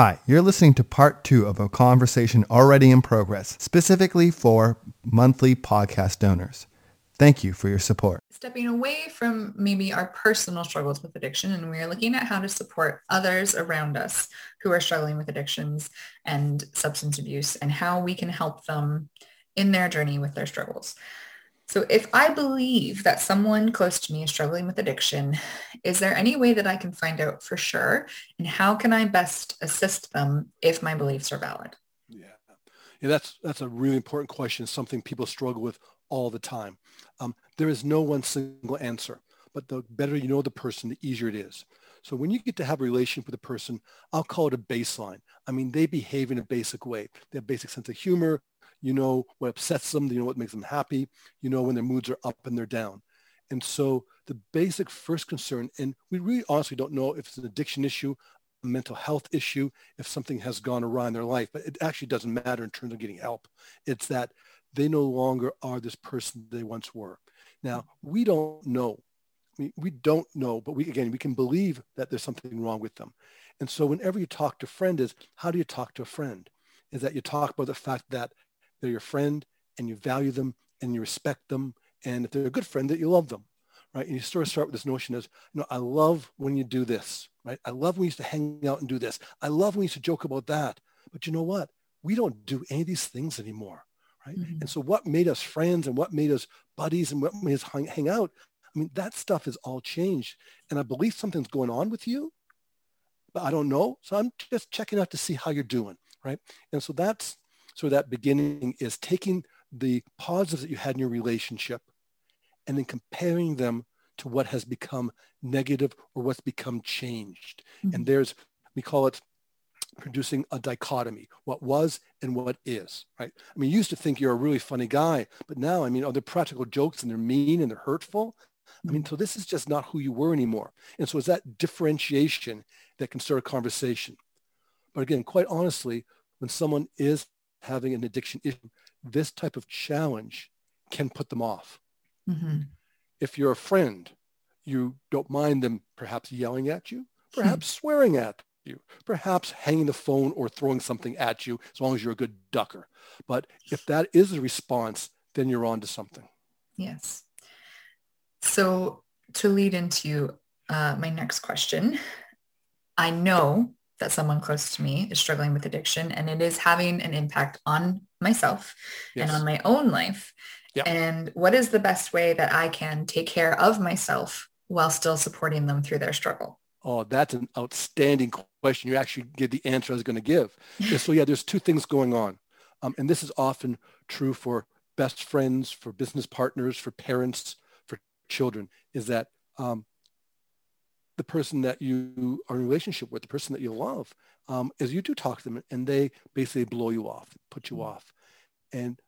Hi, you're listening to part two of a conversation already in progress, specifically for monthly podcast donors. Thank you for your support. Stepping away from maybe our personal struggles with addiction, and we're looking at how to support others around us who are struggling with addictions and substance abuse and how we can help them in their journey with their struggles. So if I believe that someone close to me is struggling with addiction, is there any way that I can find out for sure? And how can I best assist them if my beliefs are valid? Yeah. Yeah, that's that's a really important question, something people struggle with all the time. Um, there is no one single answer, but the better you know the person, the easier it is. So when you get to have a relationship with a person, I'll call it a baseline. I mean, they behave in a basic way. They have basic sense of humor. You know what upsets them. You know what makes them happy. You know when their moods are up and they're down. And so the basic first concern, and we really honestly don't know if it's an addiction issue, a mental health issue, if something has gone awry in their life, but it actually doesn't matter in terms of getting help. It's that they no longer are this person they once were. Now, we don't know. We, we don't know, but we, again, we can believe that there's something wrong with them. And so whenever you talk to a friend is, how do you talk to a friend? Is that you talk about the fact that they're your friend and you value them and you respect them. And if they're a good friend, that you love them, right? And you sort of start with this notion of, you know, I love when you do this, right? I love when we used to hang out and do this. I love when we used to joke about that. But you know what? We don't do any of these things anymore, right? Mm-hmm. And so what made us friends and what made us buddies and what made us hang, hang out, I mean, that stuff has all changed. And I believe something's going on with you, but I don't know. So I'm just checking out to see how you're doing, right? And so that's so that beginning is taking the positives that you had in your relationship and then comparing them to what has become negative or what's become changed. Mm-hmm. And there's, we call it producing a dichotomy, what was and what is, right? I mean, you used to think you're a really funny guy, but now, I mean, are there practical jokes and they're mean and they're hurtful? I mean, mm-hmm. so this is just not who you were anymore. And so it's that differentiation that can start a conversation. But again, quite honestly, when someone is having an addiction issue, this type of challenge can put them off. Mm-hmm. If you're a friend, you don't mind them perhaps yelling at you, perhaps swearing at you, perhaps hanging the phone or throwing something at you, as long as you're a good ducker. But if that is a response, then you're on to something. Yes. So to lead into uh, my next question, I know that someone close to me is struggling with addiction and it is having an impact on myself yes. and on my own life. Yep. And what is the best way that I can take care of myself while still supporting them through their struggle? Oh, that's an outstanding question. You actually give the answer I was going to give. so yeah, there's two things going on. Um, and this is often true for best friends, for business partners, for parents, for children, is that um, the person that you are in relationship with, the person that you love, um, is you do talk to them and they basically blow you off, put you off. And,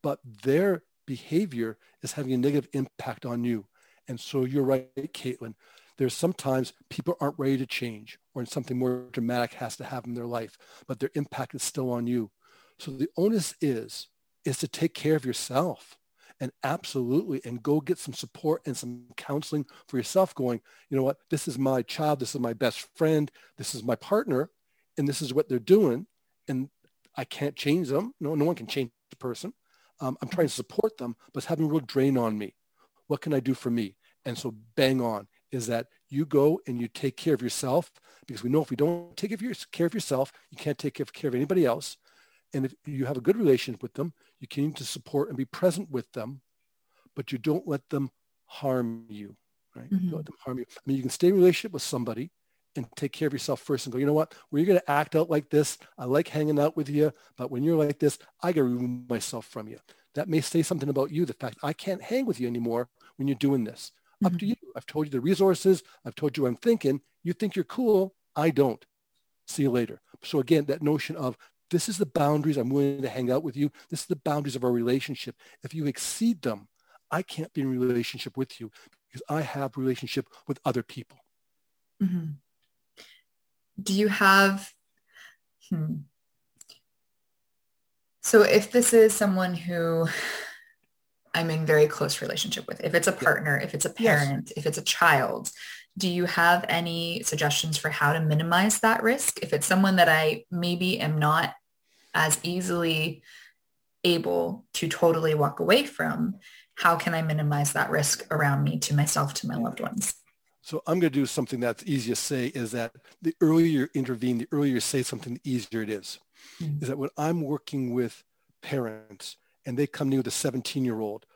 but their behavior is having a negative impact on you. And so you're right, Caitlin. There's sometimes people aren't ready to change or something more dramatic has to happen in their life, but their impact is still on you. So the onus is, is to take care of yourself and absolutely and go get some support and some counseling for yourself going you know what this is my child this is my best friend this is my partner and this is what they're doing and i can't change them no no one can change the person um, I'm trying to support them, but it's having a real drain on me. What can I do for me? And so bang on is that you go and you take care of yourself because we know if we don't take care of yourself, you can't take care of anybody else. And if you have a good relationship with them, you can to support and be present with them, but you don't let them harm you, right? Mm-hmm. Don't let them harm you. I mean, you can stay in relationship with somebody and take care of yourself first and go, you know what, when you're going to act out like this, I like hanging out with you, but when you're like this, I got to remove myself from you. That may say something about you, the fact I can't hang with you anymore when you're doing this. Mm-hmm. Up to mm-hmm. you. I've told you the resources. I've told you I'm thinking. You think you're cool. I don't. See you later. So again, that notion of this is the boundaries I'm willing to hang out with you. This is the boundaries of our relationship. If you exceed them, I can't be in relationship with you because I have relationship with other people. Mm-hmm. Do you have, hmm. So if this is someone who I'm in very close relationship with, if it's a partner, if it's a parent, yes. if it's a child, do you have any suggestions for how to minimize that risk? If it's someone that I maybe am not as easily able to totally walk away from, how can I minimize that risk around me to myself, to my loved ones? So I'm going to do something that's easy to say is that the earlier you intervene, the earlier you say something, the easier it is. Mm-hmm. Is that when I'm working with parents and they come to me with a 17 year old,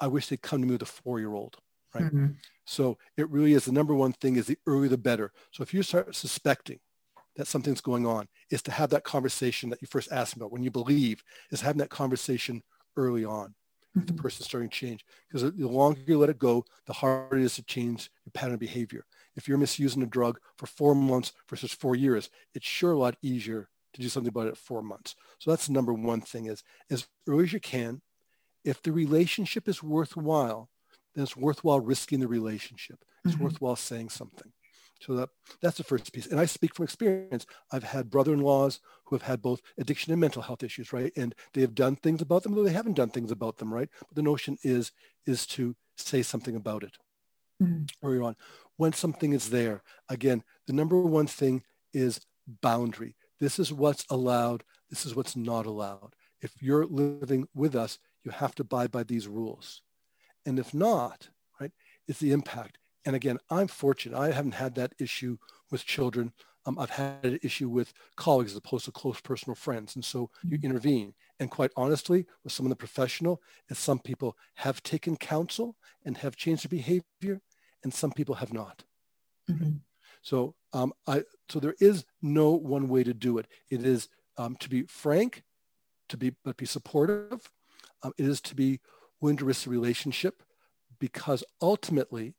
I wish they'd come to me with a four year old. Right. Mm-hmm. So it really is the number one thing is the earlier the better. So if you start suspecting that something's going on, is to have that conversation that you first asked about when you believe, is having that conversation early on. Mm-hmm. the person's starting to change. Because the longer you let it go, the harder it is to change your pattern of behavior. If you're misusing a drug for four months versus four years, it's sure a lot easier to do something about it at four months. So that's the number one thing is as early as you can, if the relationship is worthwhile, then it's worthwhile risking the relationship. It's mm-hmm. worthwhile saying something. So that, that's the first piece. And I speak from experience. I've had brother-in-laws who have had both addiction and mental health issues, right? And they have done things about them, though they haven't done things about them, right? But the notion is, is to say something about it mm-hmm. early on. When something is there, again, the number one thing is boundary. This is what's allowed. This is what's not allowed. If you're living with us, you have to abide by these rules. And if not, right, it's the impact. And again, I'm fortunate. I haven't had that issue with children. Um, I've had an issue with colleagues as opposed to close personal friends. And so you mm-hmm. intervene. And quite honestly, with some of the professional, is some people have taken counsel and have changed their behavior, and some people have not. Mm-hmm. So um, I so there is no one way to do it. It is um, to be frank, to be but be supportive. Um, it is to be willing to risk the relationship, because ultimately,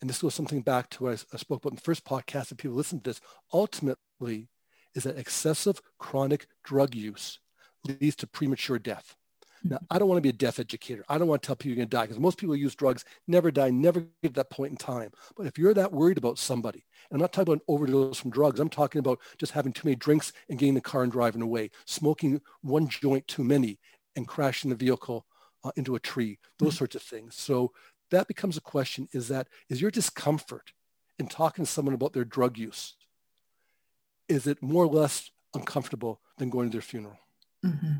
and this goes something back to what I, I spoke about in the first podcast. If people listen to this, ultimately, is that excessive chronic drug use leads to premature death. Hmm. Now, I don't want to be a death educator. I don't want to tell people you're going to die because most people who use drugs never die, never get to that point in time. But if you're that worried about somebody, and I'm not talking about an overdose from drugs, I'm talking about just having too many drinks and getting in the car and driving away, smoking one joint too many and crashing the vehicle uh, into a tree, those mm-hmm. sorts of things. So that becomes a question is that is your discomfort in talking to someone about their drug use, is it more or less uncomfortable than going to their funeral? Mm-hmm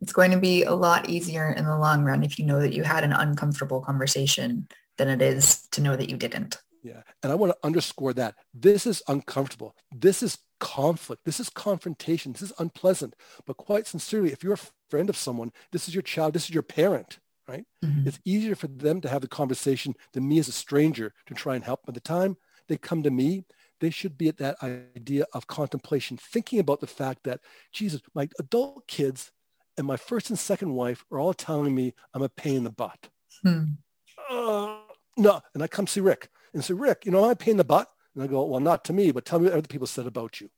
it's going to be a lot easier in the long run if you know that you had an uncomfortable conversation than it is to know that you didn't. Yeah. And I want to underscore that this is uncomfortable. This is conflict. This is confrontation. This is unpleasant. But quite sincerely, if you're a friend of someone, this is your child, this is your parent, right? Mm-hmm. It's easier for them to have the conversation than me as a stranger to try and help. By the time they come to me, they should be at that idea of contemplation, thinking about the fact that, Jesus, my adult kids and my first and second wife are all telling me I'm a pain in the butt. Hmm. Uh, no, and I come see Rick and say, Rick, you know, I'm a pain in the butt. And I go, well, not to me, but tell me what other people said about you.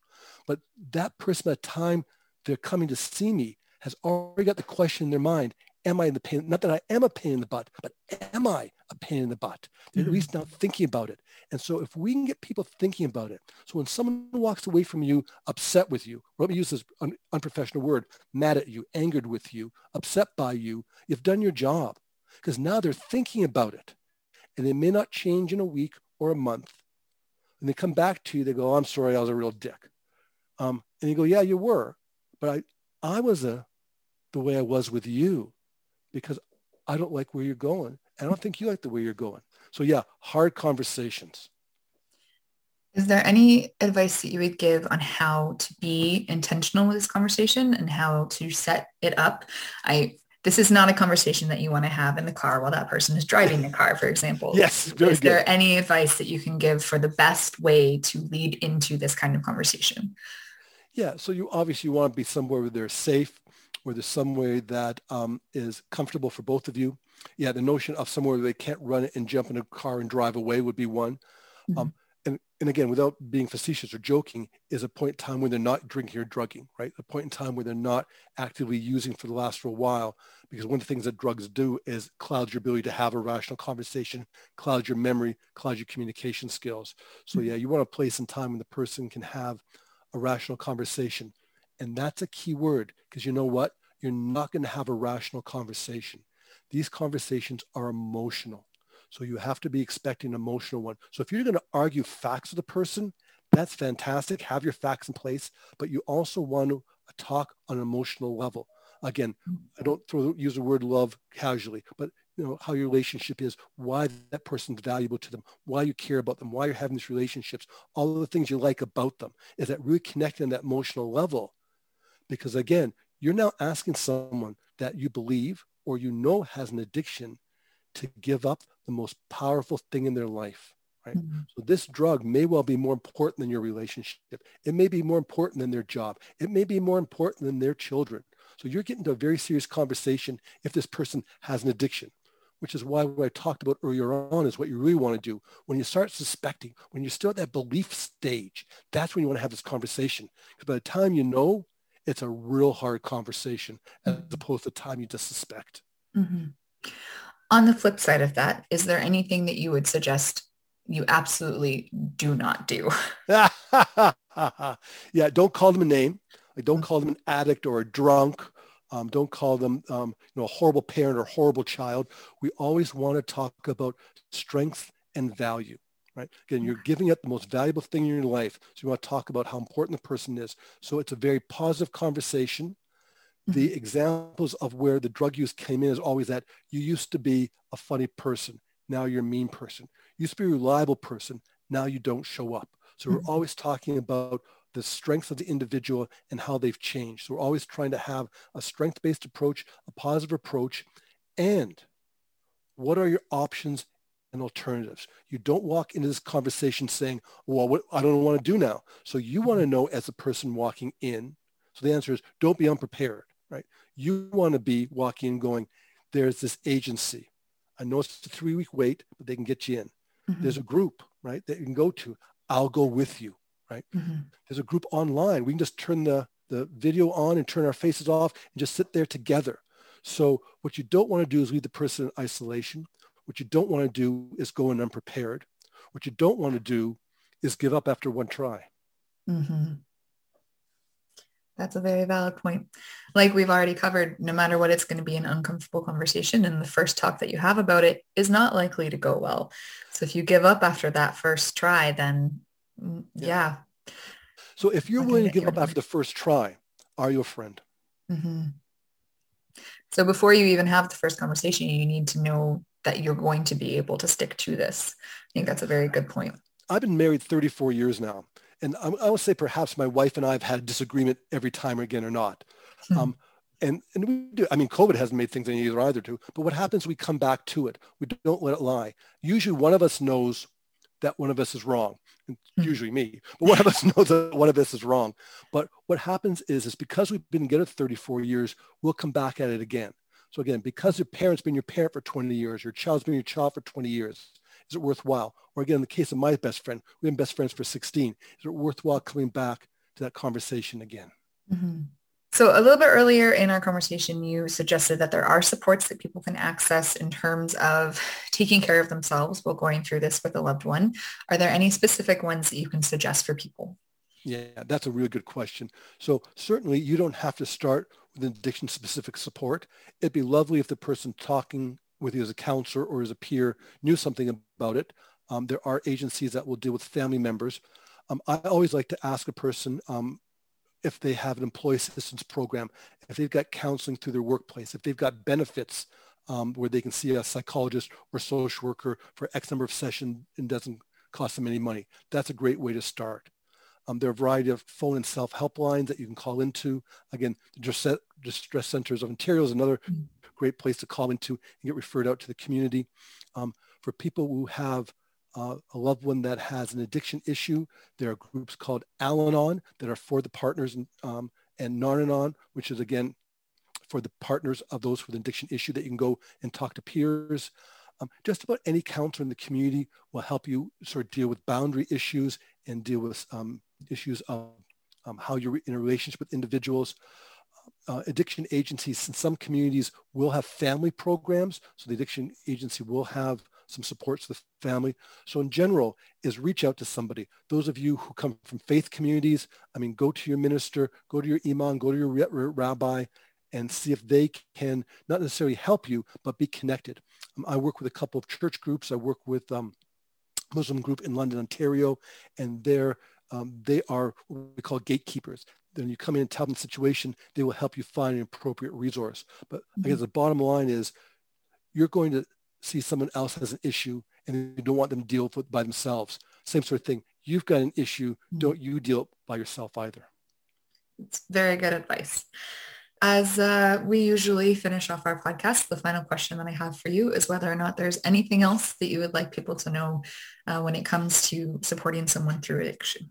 But that person, at the time they're coming to see me, has already got the question in their mind, am I in the pain? Not that I am a pain in the butt, but am I a pain in the butt? They're at hmm. least now thinking about it. And so if we can get people thinking about it, so when someone walks away from you upset with you, let me use this un- unprofessional word, mad at you, angered with you, upset by you, you've done your job because now they're thinking about it. And they may not change in a week or a month. And they come back to you, they go, oh, I'm sorry, I was a real dick. Um, and you go, yeah, you were. But I, I was a the way I was with you because I don't like where you're going. I don't think you like the way you're going. So yeah, hard conversations. Is there any advice that you would give on how to be intentional with this conversation and how to set it up? I this is not a conversation that you want to have in the car while that person is driving the car, for example. yes. Is good. there any advice that you can give for the best way to lead into this kind of conversation? Yeah. So you obviously want to be somewhere where they're safe, where there's somewhere that um, is comfortable for both of you. Yeah. The notion of somewhere where they can't run and jump in a car and drive away would be one. Mm-hmm. Um, and, and again, without being facetious or joking, is a point in time when they're not drinking or drugging, right? A point in time where they're not actively using for the last for a while, because one of the things that drugs do is cloud your ability to have a rational conversation, cloud your memory, cloud your communication skills. So mm-hmm. yeah, you want a place and time when the person can have a rational conversation. And that's a key word, because you know what? You're not going to have a rational conversation. These conversations are emotional. So you have to be expecting an emotional one. So if you're going to argue facts with a person, that's fantastic. Have your facts in place, but you also want to talk on an emotional level. Again, I don't throw, use the word love casually, but you know how your relationship is, why that person's valuable to them, why you care about them, why you're having these relationships, all of the things you like about them. Is that really connecting on that emotional level? Because again, you're now asking someone that you believe or you know has an addiction to give up the most powerful thing in their life. Right? Mm-hmm. So this drug may well be more important than your relationship. It may be more important than their job. It may be more important than their children. So you're getting to a very serious conversation if this person has an addiction, which is why what I talked about earlier on is what you really want to do. When you start suspecting, when you're still at that belief stage, that's when you want to have this conversation. Because by the time you know, it's a real hard conversation as mm-hmm. opposed to the time you just suspect. Mm-hmm. On the flip side of that, is there anything that you would suggest you absolutely do not do? yeah, don't call them a name. Like don't call them an addict or a drunk. Um, don't call them um, you know, a horrible parent or horrible child. We always want to talk about strength and value. Right? Again, you're giving up the most valuable thing in your life. So you want to talk about how important the person is. So it's a very positive conversation the examples of where the drug use came in is always that you used to be a funny person. Now you're a mean person. You used to be a reliable person. Now you don't show up. So we're mm-hmm. always talking about the strengths of the individual and how they've changed. So we're always trying to have a strength-based approach, a positive approach, and what are your options and alternatives? You don't walk into this conversation saying, well, what, I don't want to do now. So you want to mm-hmm. know as a person walking in. So the answer is don't be unprepared right? You want to be walking and going, there's this agency. I know it's a three week wait, but they can get you in. Mm-hmm. There's a group, right, that you can go to. I'll go with you, right? Mm-hmm. There's a group online. We can just turn the, the video on and turn our faces off and just sit there together. So what you don't want to do is leave the person in isolation. What you don't want to do is go in unprepared. What you don't want to do is give up after one try. Mm-hmm. That's a very valid point. Like we've already covered, no matter what, it's going to be an uncomfortable conversation. And the first talk that you have about it is not likely to go well. So if you give up after that first try, then mm, yeah. yeah. So if you're willing to give up after the first try, are you a friend? Mm-hmm. So before you even have the first conversation, you need to know that you're going to be able to stick to this. I think that's a very good point. I've been married 34 years now and I, I would say perhaps my wife and I have had disagreement every time again or not. Hmm. Um, and, and we do. I mean, COVID hasn't made things any easier either too. But what happens? We come back to it. We don't let it lie. Usually, one of us knows that one of us is wrong. Hmm. usually me, but one of us knows that one of us is wrong. But what happens is, is because we've been together 34 years, we'll come back at it again. So again, because your parent's been your parent for 20 years, your child's been your child for 20 years, is it worthwhile? Or again, in the case of my best friend, we've been best friends for 16. Is it worthwhile coming back to that conversation again? Mm-hmm. So a little bit earlier in our conversation, you suggested that there are supports that people can access in terms of taking care of themselves while going through this with a loved one. Are there any specific ones that you can suggest for people? Yeah, that's a really good question. So certainly you don't have to start with an addiction specific support. It'd be lovely if the person talking with you as a counselor or as a peer knew something about it. Um, there are agencies that will deal with family members. Um, I always like to ask a person, um, if they have an employee assistance program, if they've got counseling through their workplace, if they've got benefits um, where they can see a psychologist or social worker for X number of sessions and doesn't cost them any money. That's a great way to start. Um, there are a variety of phone and self-help lines that you can call into. Again, the Distress Centers of Ontario is another mm-hmm. great place to call into and get referred out to the community. Um, for people who have uh, a loved one that has an addiction issue, there are groups called Al-Anon that are for the partners and, um, and Nar-Anon, which is again for the partners of those with an addiction issue that you can go and talk to peers. Um, just about any counselor in the community will help you sort of deal with boundary issues and deal with um, issues of um, how you're in a relationship with individuals. Uh, addiction agencies in some communities will have family programs. So the addiction agency will have some supports to the family. So in general is reach out to somebody. Those of you who come from faith communities, I mean, go to your minister, go to your imam, go to your rabbi and see if they can not necessarily help you, but be connected. Um, I work with a couple of church groups. I work with um, Muslim group in London, Ontario, and they're, um, they are what we call gatekeepers. Then you come in and tell them the situation, they will help you find an appropriate resource. But. I guess mm-hmm. the bottom line is you're going to see someone else has an issue and you don't want them to deal with it by themselves. Same sort of thing. You've got an issue. Mm-hmm. Don't you deal by yourself either. It's very good advice. As uh, we usually finish off our podcast, the final question that I have for you is whether or not there's anything else that you would like people to know uh, when it comes to supporting someone through addiction.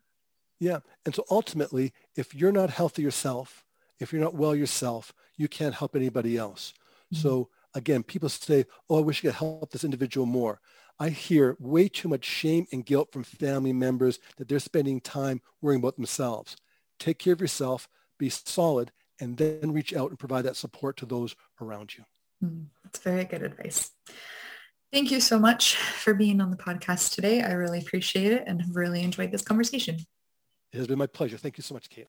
Yeah. And so ultimately, if you're not healthy yourself, if you're not well yourself, you can't help anybody else. Mm-hmm. So again, people say, oh, I wish I could help this individual more. I hear way too much shame and guilt from family members that they're spending time worrying about themselves. Take care of yourself, be solid, and then reach out and provide that support to those around you. Mm, that's very good advice. Thank you so much for being on the podcast today. I really appreciate it and have really enjoyed this conversation. It has been my pleasure. Thank you so much, Kate.